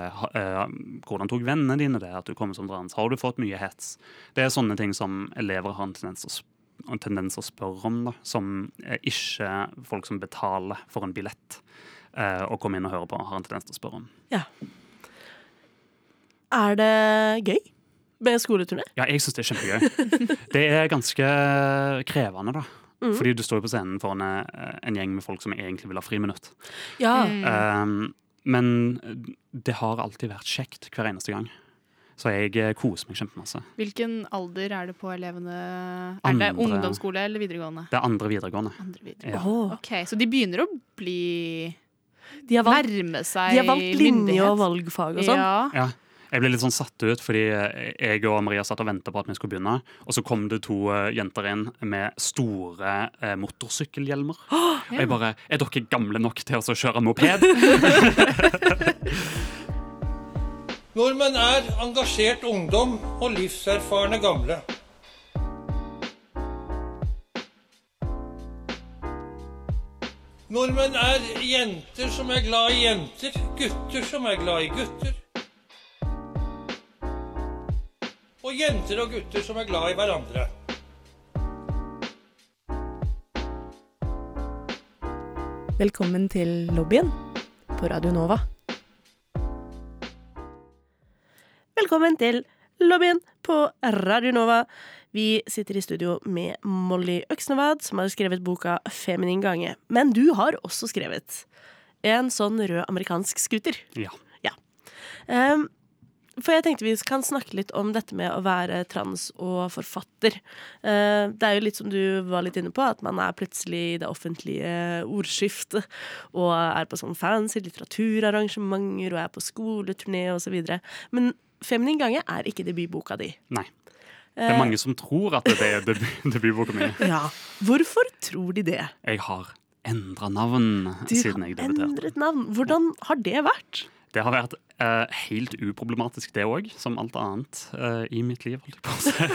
Hvordan tok vennene dine det at du kom som trans? Har du fått mye hets? Det er sånne ting som elever har en tendens til å, en tendens å spørre om, da, som ikke folk som betaler for en billett og kommer inn og hører på, har en tendens til å spørre om. Ja. Er det gøy med skoleturné? Ja, jeg syns det er kjempegøy. Det er ganske krevende, da. Mm. Fordi du står jo på scenen foran eh, en gjeng med folk som egentlig vil ha friminutt. Ja. Um, men det har alltid vært kjekt hver eneste gang. Så jeg eh, koser meg kjempemasse. Hvilken alder er det på elevene? Er det ungdomsskole eller videregående? Det er andre videregående. Andre videregående. Ja. Ok, Så de begynner å bli de, har valgt, Nærme seg de har valgt linje og valgfag og sånn. Ja. Ja. Jeg ble litt sånn satt ut, fordi jeg og Maria satt og venta på at vi skulle begynne. Og så kom det to eh, jenter inn med store eh, motorsykkelhjelmer. Og jeg bare Er dere gamle nok til å kjøre moped? Nordmenn er engasjert ungdom og livserfarne gamle. Nordmenn er jenter som er glad i jenter, gutter som er glad i gutter. Og jenter og gutter som er glad i hverandre. Velkommen til lobbyen på Radio Nova. Velkommen til lobbyen på Radio Nova. Vi sitter i studio med Molly Øksnevad, som har skrevet boka 'Feminin gange'. Men du har også skrevet en sånn rød amerikansk scooter. Ja. Um, for jeg tenkte vi kan snakke litt om dette med å være trans og forfatter. Eh, det er jo litt som du var litt inne på, at man er plutselig i det offentlige ordskiftet og er på sånn fancy litteraturarrangementer og er på skoleturné osv. Men 'Feminin gange' er ikke debutboka di. Nei. Det er mange som tror at det er debut- debutboka mi. Ja. Hvorfor tror de det? Jeg har endra navn Du siden jeg debuterte. Du har endret navn. Hvordan har det vært? Det har vært eh, helt uproblematisk, det òg, som alt annet uh, i mitt liv. holdt jeg på å si.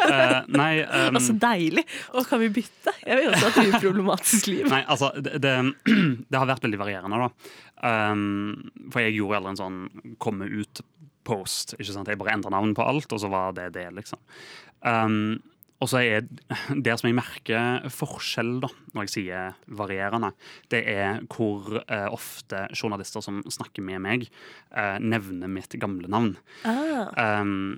Uh, nei, um, Altså, deilig! Og kan vi bytte? Jeg vil også ha et uproblematisk liv. Nei, altså, det, det, det har vært veldig varierende, da. Um, for jeg gjorde aldri en sånn komme ut-post. ikke sant? Jeg bare endra navn på alt, og så var det det, liksom. Um, og så er det som jeg merker forskjell da, når jeg sier varierende, det er hvor eh, ofte journalister som snakker med meg, eh, nevner mitt gamle navn. Ah. Um,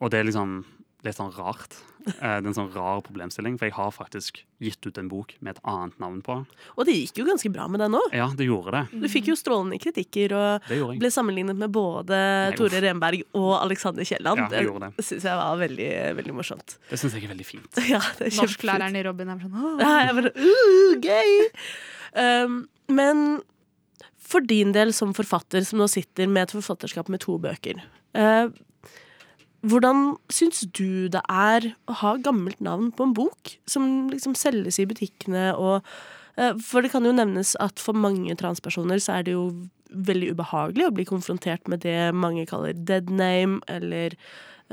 og det er liksom litt sånn rart. Eh, det er en sånn rar problemstilling, for jeg har faktisk gitt ut en bok med et annet navn på. Og det gikk jo ganske bra med deg nå. Ja, det gjorde det. Du fikk jo strålende kritikker og Det ble sammenlignet med både Nei, Tore. Renberg og Alexander Kielland. Ja, det gjorde det. syns jeg var veldig, veldig morsomt. Det syns jeg er veldig fint. Ja, det er. Norsklæreren i Robin er sånn Åh. Ja, jeg bare uh, Gøy! Um, men for din del som forfatter, som nå sitter med et forfatterskap med to bøker eh, Hvordan syns du det er å ha gammelt navn på en bok som liksom selges i butikkene og eh, For det kan jo nevnes at for mange transpersoner så er det jo veldig ubehagelig å bli konfrontert med det mange kaller dead name, eller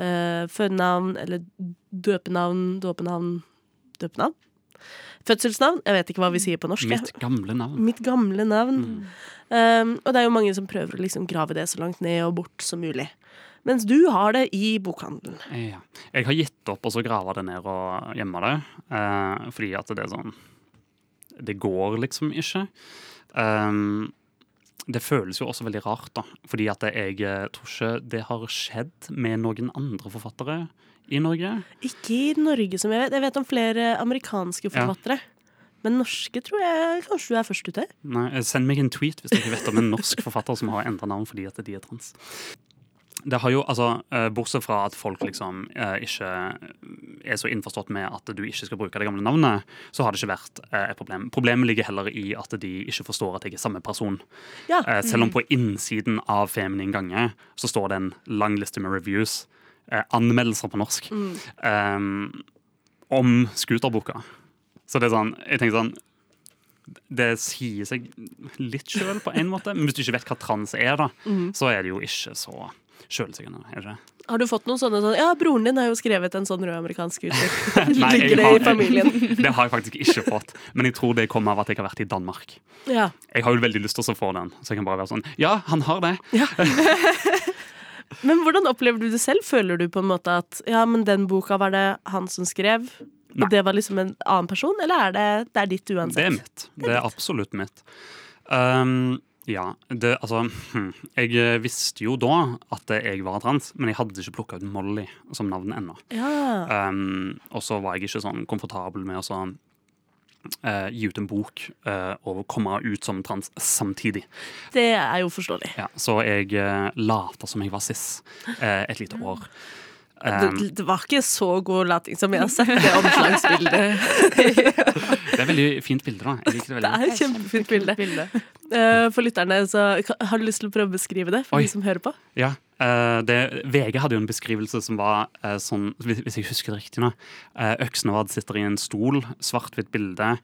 uh, fødenavn eller døpenavn, dåpenavn, døpenavn? Fødselsnavn? Jeg vet ikke hva vi sier på norsk. Mitt gamle navn. Mitt gamle navn. Um, og det er jo mange som prøver å liksom grave det så langt ned og bort som mulig. Mens du har det i bokhandelen. Ja. Jeg har gitt opp så grave det ned og gjemme det, eh, fordi at det er sånn Det går liksom ikke. Um, det føles jo også veldig rart, da, fordi at jeg eh, tror ikke det har skjedd med noen andre forfattere i Norge. Ikke i Norge, som jeg vet. Jeg vet om flere amerikanske Ja. forfattere. Men norske tror jeg kanskje du er først ute. Nei, eh, Send meg en tweet hvis du ikke vet om en norsk forfatter som har endra navn fordi at de er trans. Det har jo, altså, eh, Bortsett fra at folk liksom eh, ikke er så innforstått med at du ikke skal bruke det gamle navnet, så har det ikke vært eh, et problem. Problemet ligger heller i at de ikke forstår at jeg er samme person. Ja. Eh, selv om på innsiden av Feminin gange så står det en lang liste med reviews, eh, anmeldelser på norsk, eh, om scooterboka. Så det er sånn, jeg tenker sånn det sier seg litt sjøl på en måte, men hvis du ikke vet hva trans er, da, så er det jo ikke så sjølsikkert. Er det ikke? Har du fått noen sånne sånn Ja, broren din har jo skrevet en sånn rød amerikansk gutter. Ligger det i familien? Det har jeg faktisk ikke fått, men jeg tror det kommer av at jeg har vært i Danmark. Ja. Jeg har jo veldig lyst til å få den, så jeg kan bare være sånn Ja, han har det. Men hvordan opplever du det selv? Føler du på en måte at ja, men den boka var det han som skrev, Nei. og det var liksom en annen person, eller er det, det er ditt uansett? Det er mitt. Det er absolutt mitt. Um, Ja, det, altså hm, Jeg eh, visste jo da at jeg var trans, men jeg hadde ikke plukka ut Molly som navn ennå. Ja. Um, og så var jeg ikke sånn komfortabel med å sånn Uh, gi ut en bok uh, og komme ut som trans samtidig. Det er jo forståelig. Ja, så jeg uh, lata som jeg var cis uh, et lite år. Um, det, det var ikke så god lating som jeg har sett det omslagsbildet. det er veldig fint bilde, da. Jeg liker det Det er et kjempefint bilde. Eh, For lytterne, så har du lyst til å prøve å beskrive det for Oi. de som hører på? Ja, eh, det, VG hadde jo en beskrivelse som var eh, sånn, hvis, jeg husker det riktig nå Øksnevad sitter i en stol, svart-hvitt bilde,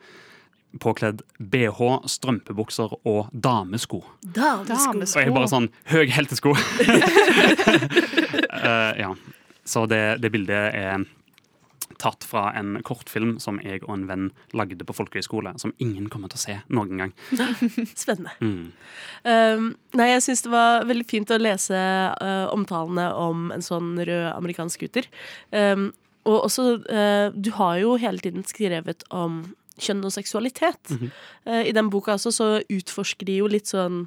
påkledd BH, strømpebukser og damesko. Damesko. Og jeg bare sånn Høy heltesko! uh, ja. Så det, det bildet er tatt fra en kortfilm som jeg og en venn lagde på folkehøyskole, som ingen kommer til å se noen gang. Spennende. Mm. Um, nei, jeg syns det var veldig fint å lese uh, omtalene om en sånn rød amerikansk scooter. Um, og også uh, Du har jo hele tiden skrevet om kjønn og seksualitet. Mhm. Uh, I den boka også så utforsker de jo litt sånn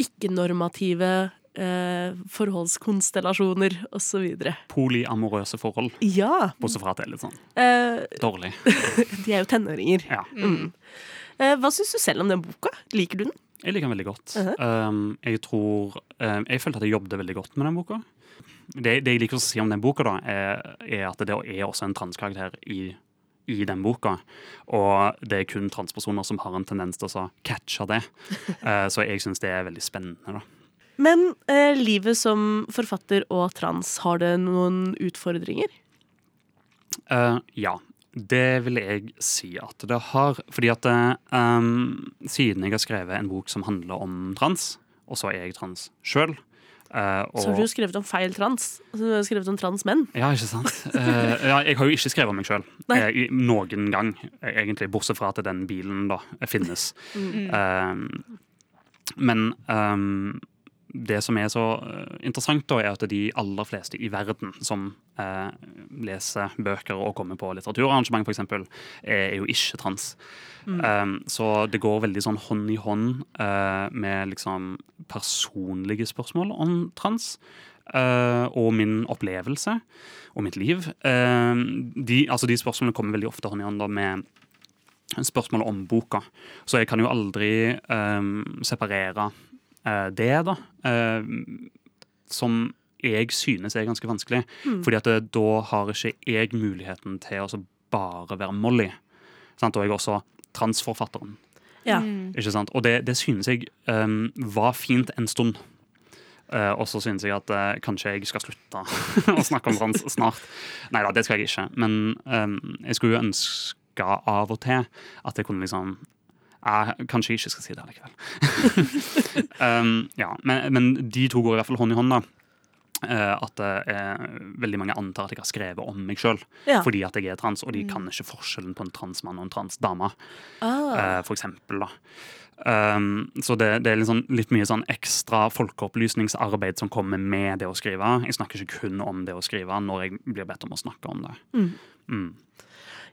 ikke-normative uh, forholdskonstellasjoner osv. Polyamorøse forhold, Ja. bortsett fra at det er litt sånn eh, dårlig. de er jo tenåringer. Ja. Mm. Eh, hva syns du selv om den boka? Liker du den? Jeg liker den veldig godt. Mhm. um, jeg tror um, Jeg følte at jeg jobbet veldig godt med den boka. Det, det jeg liker å si om den boka, da, er, er at det er også en transkarakter i, i den boka. Og det er kun transpersoner som har en tendens til å catche det. Uh, så jeg syns det er veldig spennende, da. Men eh, livet som forfatter og trans, har det noen utfordringer? Uh, ja. Det vil jeg si at det har. Fordi at uh, um, siden jeg har skrevet en bok som handler om trans, og så er jeg trans sjøl Så har du jo skrevet om feil trans. Så du har skrevet om transmenn. Ja, ikke sant? Uh, ja, jeg har jo ikke skrevet om meg sjøl noen gang, eh, egentlig, bortsett fra at den bilen da finnes. Eh, men ehm, det som er så eh, interessant, da, er at de aller fleste i verden som eh, leser bøker og kommer på litteraturarrangement, f.eks., er, jo ikke trans. Um, så det går veldig sånn hånd i hånd uh, med liksom personlige spørsmål om trans. Uh, og min opplevelse og mitt liv. Uh, de, altså de spørsmålene kommer veldig ofte hånd i hånd da med spørsmålet om boka. Så jeg kan jo aldri um, separere det, da. eh, som jeg synes er ganske vanskelig. Fordi at det, da har ikke jeg muligheten til å bare være Molly. Sant? Og jeg er også transforfatteren. Ja. Ikke sant? Og det, det synes jeg um, var fint en stund. Uh, og så synes jeg at uh, kanskje jeg skal slutte å snakke om trans snart. Nei da, det skal jeg ikke. Men um, jeg skulle jo ønske av og til at jeg kunne liksom jeg kanskje ikke skal si det likevel. um, ja, men, men de to går i hvert fall hånd i hånd, da. Uh, at uh, veldig mange antar at jeg har skrevet om meg sjøl Ja. fordi at jeg er trans, og de kan ikke forskjellen på en transmann og en transdame Ah. uh, for eksempel. Da. Um, så det, det er sånn, litt mye sånn ekstra folkeopplysningsarbeid som kommer med det å skrive. Jeg snakker ikke kun om det å skrive når jeg blir bedt om å snakke om det. Mm.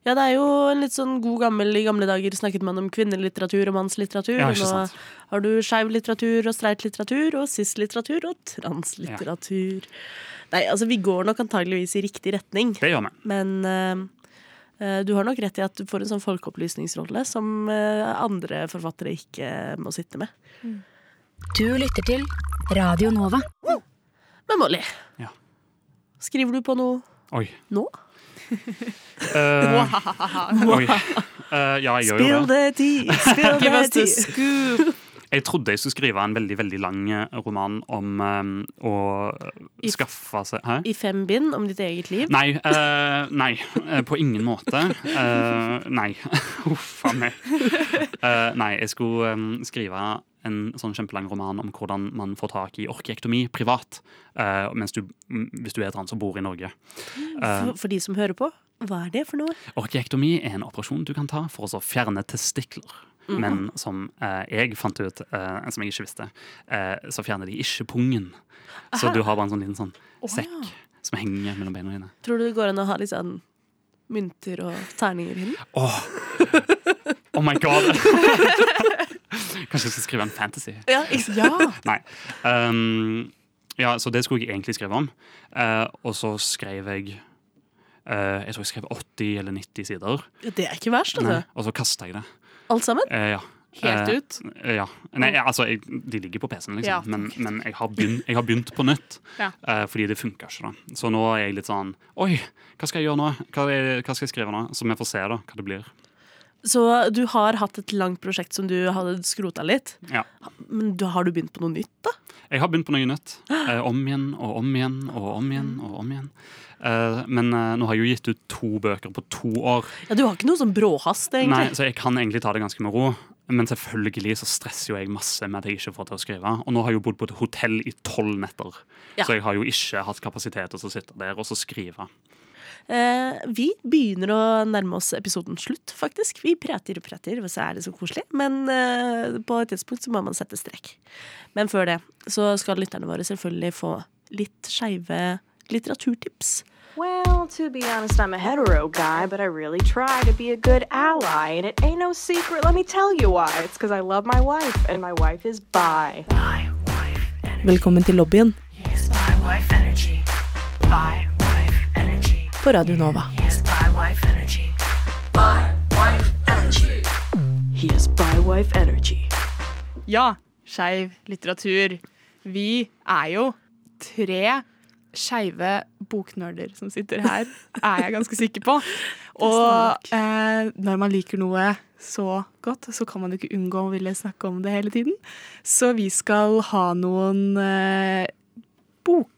Ja, det er jo en litt sånn god gammel I gamle dager snakket man om kvinnelitteratur og mannslitteratur. Ja, og sant. nå har du skeiv litteratur og streit litteratur og cis-litteratur og translitteratur. Nei, altså vi går nok antageligvis i riktig retning, Det gjør vi. men eh, eh, du har nok rett i at du får en sånn folkeopplysningsrolle som eh, andre forfattere ikke må sitte med. Du lytter til Radio Nova. Men Molly, Ja. skriver du på noe Oi. nå? Oi. Eh, ja, jeg gjør jo Spill det. the tea! Spill the tea! scoop. Jeg trodde jeg skulle skrive en veldig veldig lang eh, roman om um, å I- skaffe seg Hæ? I fem bind om ditt eget liv. Nei, Uh, nei på ingen måte. Uh, nei. Huff a meg. Nei, jeg skulle um, skrive en sånn kjempelang roman om hvordan man får tak i orkiektomi privat uh, mens du, hvis du er trans og bor i Norge. Uh, For, for de som hører på, hva er det for noe? Orkiektomi er en operasjon du kan ta for å fjerne testikler. Men som eh, jeg fant ut, eh, som jeg ikke visste, eh, så fjerner de ikke pungen. Så du har bare en sånn liten sånn sekk som henger mellom beina dine. Tror du det går an å ha litt sånn mynter og terninger i den? Oh my god! Kanskje jeg skal skrive en fantasy? Ja, ja. Nei. Um, ja, så det skulle jeg egentlig skrive om. Uh, og så skrev jeg uh, Jeg tror jeg skrev 80 eller 90 sider. Ja, Det er ikke verst, Nei, altså. og så kasta jeg det. Alt sammen? Uh, ja. Helt ut? Ja. Nei, altså, jeg, de ligger på PC-en, liksom. Ja. Men, men jeg, har begynt, jeg har begynt på nytt. Ja. eh, fordi det funka ikke, da. Så nå er jeg litt sånn Oi, hva skal jeg gjøre nå? Hva, hva skal jeg skrive nå? Så vi får se, da, hva det blir. Så du har hatt et langt prosjekt som du hadde skrota litt. Ja. Men du, har du begynt på noe nytt, da? Jeg har begynt på noe nytt. Eh, om igjen og om igjen og om igjen og om igjen. Eh, men eh, nå har jeg jo gitt ut to bøker på to år. Ja, Du har ikke noe sånn bråhast, egentlig? Nei. Så jeg kan egentlig ta det ganske med ro. Men selvfølgelig så stresser jo jeg masse med at jeg ikke får til å skrive. Og nå har jeg jo bodd på et hotell i tolv netter, Ja. så jeg har jo ikke hatt kapasitet til å sitte der og så skrive. Eh, vi begynner å nærme oss episoden slutt, faktisk. Vi prater og prater, og så er det så koselig. Men eh, på et tidspunkt så må man sette strek. Men før det så skal lytterne våre selvfølgelig få litt skeive litteraturtips. Well, to be honest, I'm a hetero guy, but I really try to be a good ally. And it ain't no secret, let me tell you why. It's because I love my wife, and my wife is bi. Velkommen til lobbyen Yes, Radio wife energy. has bi Radio Nova. Ja, skeiv litteratur. Vi er jo tre skeive boknerder som sitter her, er jeg ganske sikker på. Og eh, når man liker noe så godt, så kan man jo ikke unngå å ville snakke om det hele tiden. Så vi skal ha noen eh, bok...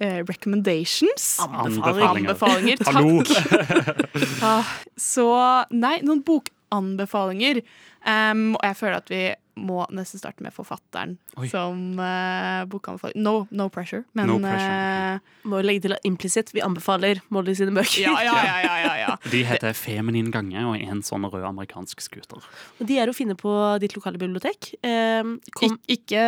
Eh, recommendations. Anbefalinger. Anbefalinger. Hallo! Takk. Ah, så nei, noen bokanbefalinger. Um, og jeg føler at vi må nesten starte med forfatteren Oi. som uh, bokanbefaler. No, no pressure, men No pressure. Uh, Må legge til at implisitt. Vi anbefaler Molly sine bøker. ja, ja, ja, ja, ja, ja. De heter Feminin gange og en sånn rød amerikansk scooter. Og de er å finne på ditt lokale bibliotek. Kom, Ik ikke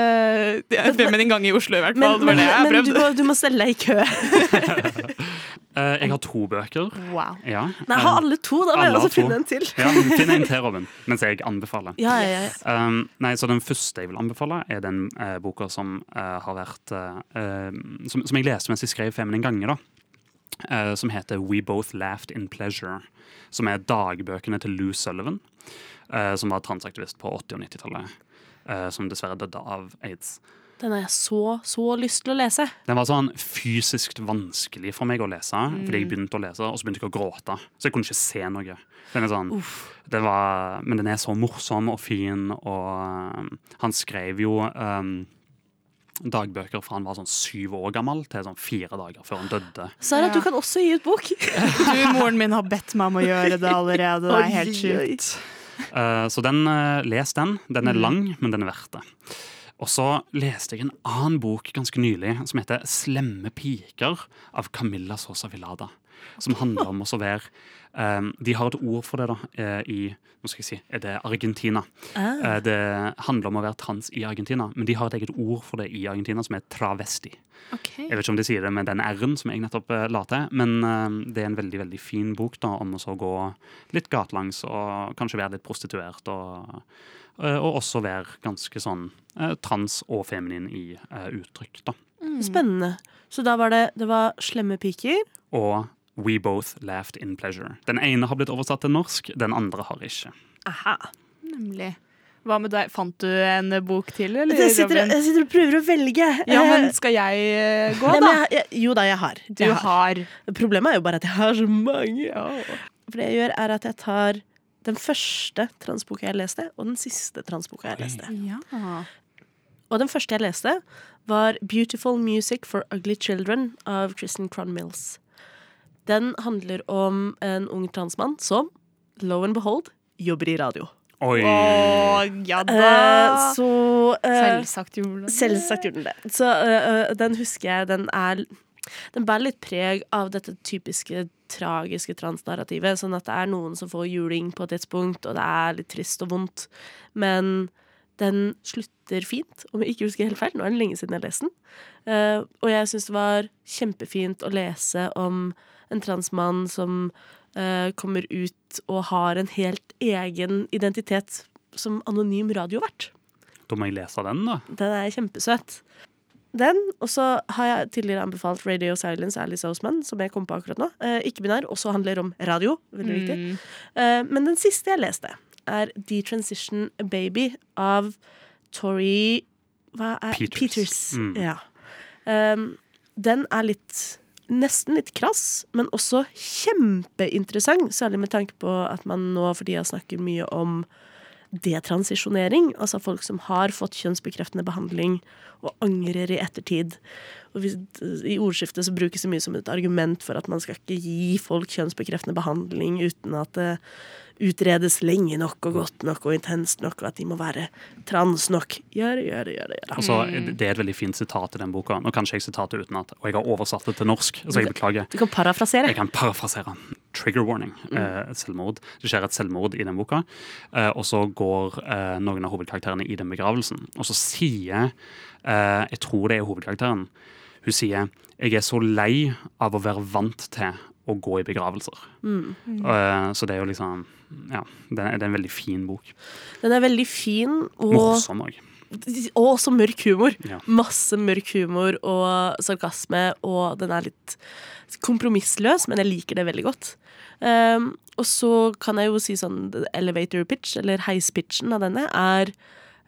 det er Feminin gange i Oslo, i hvert men fall. Det var men, det jeg men du, må, du må stelle deg i kø. Eh, jeg har to bøker. Wow. Ja. Nei, ha alle to, da må jeg også finne en til. Ja, Finn en til, Robin, mens jeg anbefaler. Ja, ja, ja. Um, nei, så Den første jeg vil anbefale, er den eh, boka som eh, har vært eh, som, som jeg leste mens jeg skrev Feminin gange, da. Eh, som heter We Both Laughed in Pleasure. Som er dagbøkene til Lou Sullivan, eh, som var transaktivist på 80- og 90-tallet. eh, som dessverre døde av aids. Den har jeg så, så lyst til å lese. Den var sånn fysisk vanskelig for meg å lese, fordi Mm. jeg begynte å lese, og så begynte jeg å gråte. Så jeg kunne ikke se noe. Den er sånn, den var, men den er så morsom og fin, og um, han skrev jo um, dagbøker fra han var sånn syv år gammel, til sånn fire dager før han døde. Sara, Ja. du kan også gi ut bok. Du, moren min har bedt meg om å gjøre det allerede. Det er helt sjukt. Uh, så den, uh, les den. Den er lang, men den er verdt det. Og så leste jeg en annen bok ganske nylig som heter 'Slemme piker' av Camilla Sosa Villada. Som handler om å være um, De har et ord for det da eh, i Nå skal jeg si, er det Argentina. Ah. Eh, det handler om å være trans i Argentina, men de har et eget ord for det i Argentina som er travesti. Jeg vet ikke om de sier det med den R-en som jeg nettopp eh, la til, men eh, det er en veldig veldig fin bok da, om å gå litt gatelangs og kanskje være litt prostituert. Og, og også være ganske sånn eh, trans og feminin i eh, uttrykk. da. Spennende. Så da var det, det var slemme piker. Og We Both Laughed in Pleasure. Den ene har blitt oversatt til norsk, den andre har ikke. Aha. Nemlig. Hva med deg? Fant du en bok til, eller? Jeg sitter, jeg sitter og prøver å velge. Ja, men Eh, skal jeg eh, gå, nei, da? men jeg, jeg, jo da, jeg har. Du Jeg har Problemet er jo bare at jeg har så mange. For det jeg gjør, er at jeg tar den første transboka jeg leste, og den siste transboka jeg leste. Ja. Og den første jeg leste, var 'Beautiful Music for Ugly Children' av Kristen Cron Mills. Den handler om en ung transmann som, low and behold, jobber i radio. Oi! Å, ja da! Eh, så eh, Selvsagt gjorde det. Selvsagt gjorde den det. Så øh, øh, den husker jeg, den er Den bærer litt preg av dette typiske tragiske transnarrativet. Sånn at det er noen som får juling på et tidspunkt, og det er litt trist og vondt. Men den slutter fint, om jeg ikke husker helt feil. Nå er det lenge siden jeg leste den. Uh, og jeg syns det var kjempefint å lese om en transmann som uh, kommer ut og har en helt egen identitet som anonym radiovert. Da må jeg lese den, da. Den er kjempesøt. Den, og så har jeg tidligere anbefalt Radio Silence Alice Osman, som jeg kom på akkurat nå. Eh, Ikke-binær, også handler om radio. Veldig viktig. Eh, men den siste jeg leste, er Detransition Baby av Tori Hva er Peters. Mm. Ja. Um, den er litt Nesten litt krass, men også kjempeinteressant. Særlig med tanke på at man nå for tida snakker mye om detransisjonering. Altså folk som har fått kjønnsbekreftende behandling og angrer i ettertid. Og hvis, I ordskiftet så brukes det mye som et argument for at man skal ikke gi folk kjønnsbekreftende behandling uten at det utredes lenge nok og godt nok og intenst nok, og at de må være trans nok. Gjør det, gjør det, gjør det. Altså, det er et veldig fint sitat i den boka. Nå kan ikke jeg sitatet utenat, og jeg har oversatt det til norsk, så jeg beklager. Du kan parafrasere. Jeg kan parafrasere. Trigger warning. Eh, et selvmord. Det skjer et selvmord i den boka, eh, og så går eh, noen av hovedkarakterene i den begravelsen. Og så sier eh, Jeg tror det er hovedkarakteren. Hun sier jeg er så lei av å være vant til å gå i begravelser. Mm. Eh, så det er jo liksom Ja, det er, det er en veldig fin bok. Den er veldig fin og Morsom òg. Og så mørk humor. Ja. Masse mørk humor og sarkasme, og den er litt kompromissløs, men jeg liker det veldig godt. Um, og så kan jeg jo si sånn elevator pitch, eller heispitchen av denne, er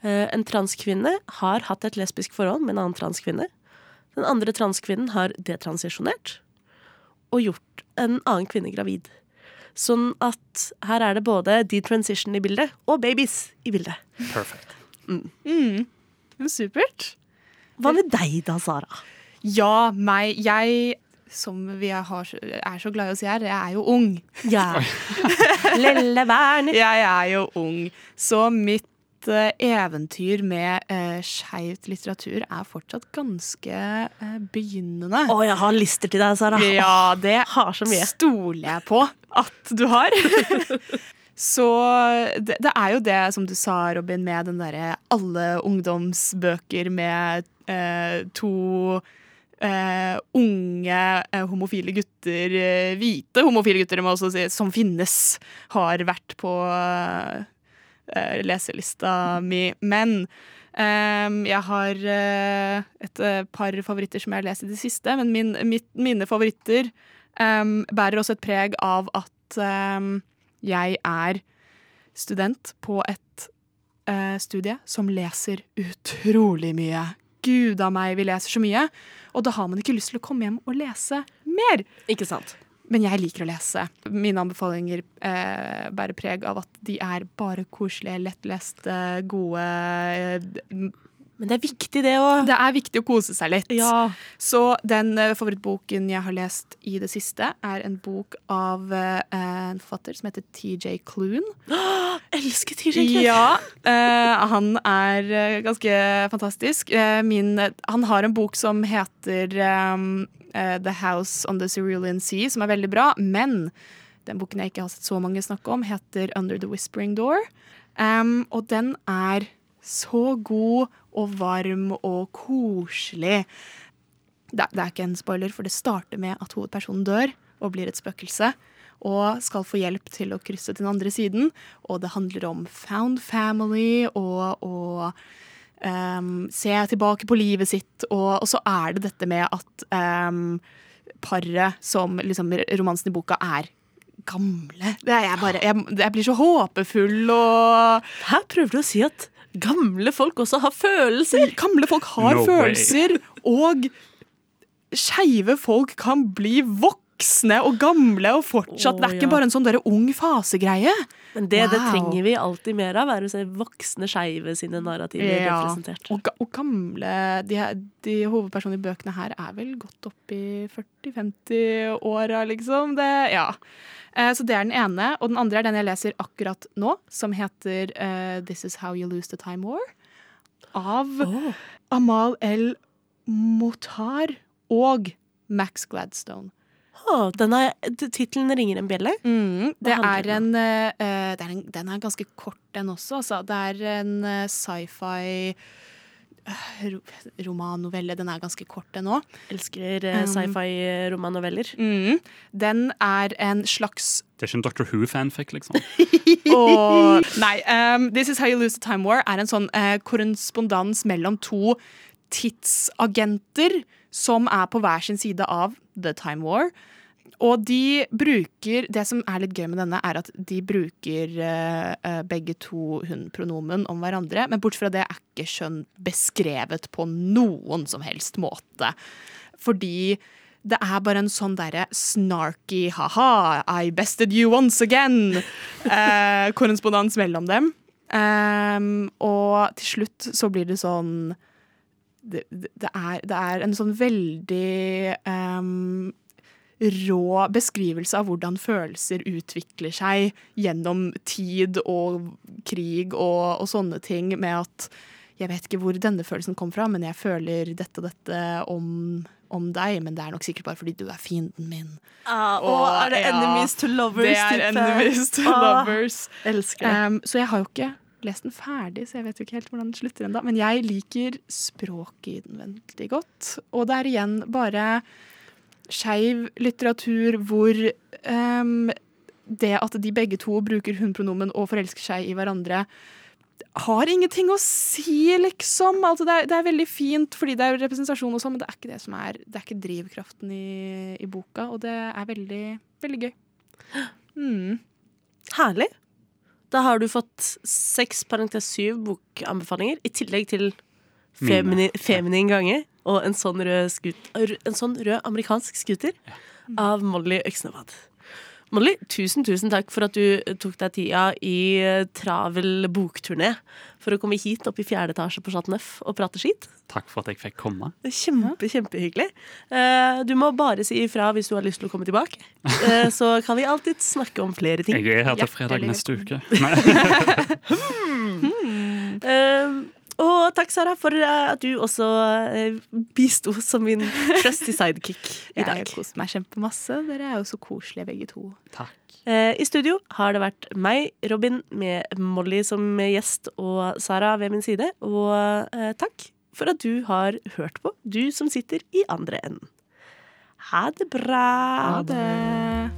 uh, en transkvinne har hatt et lesbisk forhold med en annen transkvinne. Den andre transkvinnen har detransisjonert og gjort en annen kvinne gravid. Sånn at her er det både detransition i bildet og babies i bildet. Perfect. Mm. Supert. Hva med deg da, Sara? Ja, meg. Jeg, som vi har, er så glad i å si her, jeg er jo ung. Ja. Lille Werner. Jeg er jo ung. Så mitt eh, eventyr med uh, skeivt litteratur er fortsatt ganske eh, begynnende. Å, jeg har lister til deg, Sara. Ja, det Har så mye. stoler jeg på at du har. Så det, det er jo det som du sa, Robin, med den derre alle ungdomsbøker med eh, to eh, unge eh, homofile gutter, eh, hvite homofile gutter, må også si, som finnes, har vært på leselista mi. Men jeg har et par favoritter som jeg har lest i det siste, men min, mitt, mine favoritter eh, bærer også et preg av at eh, jeg er student på et studie som leser utrolig mye. Gud a meg, vi leser så mye. Og da har man ikke lyst til å komme hjem og lese mer. Ikke sant? Men jeg liker å lese. Mine anbefalinger eh, bærer preg av at de er bare koselige, lettleste, gode eh, Men det er viktig, det òg. Det er viktig å kose seg litt. Ja. Så den eh, favorittboken jeg har lest i det siste, er en bok av eh, en forfatter som heter TJ Clune. Elsker TJ Clune. Ja, eh, han er ganske fantastisk. Min, han har en bok som heter The House on the Cerulean Sea, som er veldig bra. Men den boken jeg ikke har sett så mange snakke om, heter Under the Whispering Door. Um, og den er så god og varm og koselig. Det, det er ikke en spoiler, for det starter med at hovedpersonen dør og blir et spøkelse. Og skal få hjelp til å krysse til den andre siden. Og det handler om found family og å um, se tilbake på livet sitt. Og, og, så er det dette med at um, paret som liksom, romansen i boka er gamle. Er jeg, bare, jeg, jeg blir så håpefull og Her prøver du å si at gamle folk også har følelser. Gamle folk har No way. følelser, og skeive folk kan bli voksne og gamle og fortsatt. oh, det er ikke ja. bare en sånn der ung fasegreie. Men det, det trenger vi alltid mer av. Er å se voksne skeive sine narrativer Ja. representert. Og, ga- og gamle De, de hovedpersonene i bøkene her er vel godt opp i 40-50-åra, liksom. Det, ja. Eh, Så det er den ene. Og den andre er den jeg leser akkurat nå, som heter uh, This Is How You Lose the Time War. Av oh. Amal El Motar og Max Gladstone. Oh, den Tittelen ringer en bjelle. Mm, det er en, uh, det er en Den er ganske kort, den også. Altså. Det er en uh, sci-fi romannovelle. Den er ganske kort, den òg. Elsker eh, Um, sci-fi-romannoveller. Mm. Den er en slags Det er ikke en Doctor Who-fanfic, liksom. Og Nei. Um, This Is How You Lose the Time War er en sånn uh, korrespondans mellom to tidsagenter som er på hver sin side av The Time War. Og de bruker Det som er litt gøy med denne, er at de bruker eh, begge to hun-pronomen om hverandre. Men bortsett fra det er ikke kjønn beskrevet på noen som helst måte. Fordi det er bare en sånn derre snarky ha-ha, I bested you once again, Uh, korrespondans mellom dem. Um, og til slutt så blir det sånn det, det, er, det er en sånn veldig ehm, rå beskrivelse av hvordan følelser utvikler seg gjennom tid og krig og, og sånne ting, med at jeg vet ikke hvor denne følelsen kom fra, men jeg føler dette og dette om, om deg, men det er nok sikkert bare fordi du er fienden min. Ah, Og, og er det ja, enemies to lovers? Det er type? enemies to Ah, lovers. Elsker. Um, så jeg har jo ikke lest den ferdig, så jeg vet jo ikke helt hvordan den slutter ennå. Men jeg liker språket i den veldig godt. Og det er igjen bare skeiv litteratur hvor um, det at de begge to bruker hun-pronomen og forelsker seg i hverandre, har ingenting å si, liksom. Altså, det, er, det er veldig fint fordi det er representasjon og sånn, men det er ikke det som er Det er ikke drivkraften i, i boka, og det er veldig, veldig gøy. Mm. Herlig. Da har du fått seks parentes syv bokanbefalinger, i tillegg til femini, feminin gange og en sånn rød, skut, en sånn rød amerikansk scooter av Molly Øksnevad. Molly, tusen, tusen takk for at du tok deg tida i eh, travel bokturné for å komme hit opp i fjerde etasje på Chateau Neuf og prate skit. Takk for at jeg fikk komme. Kjempe, kjempehyggelig. Eh, Du må bare si ifra hvis du har lyst til å komme tilbake. Eh, Så kan vi alltid snakke om flere ting. Jeg er her til fredag neste uke. Nei. Og takk, Sara, for eh, at du også eh, bisto som min trusty sidekick i dag. Jeg har kost meg kjempemasse. Dere er jo så koselige begge to. Takk. Eh, I studio har det vært meg, Robin, med Molly som gjest og Sara ved min side. Og takk for at du har hørt på, du som sitter i andre enden. Ha det bra. Ha det.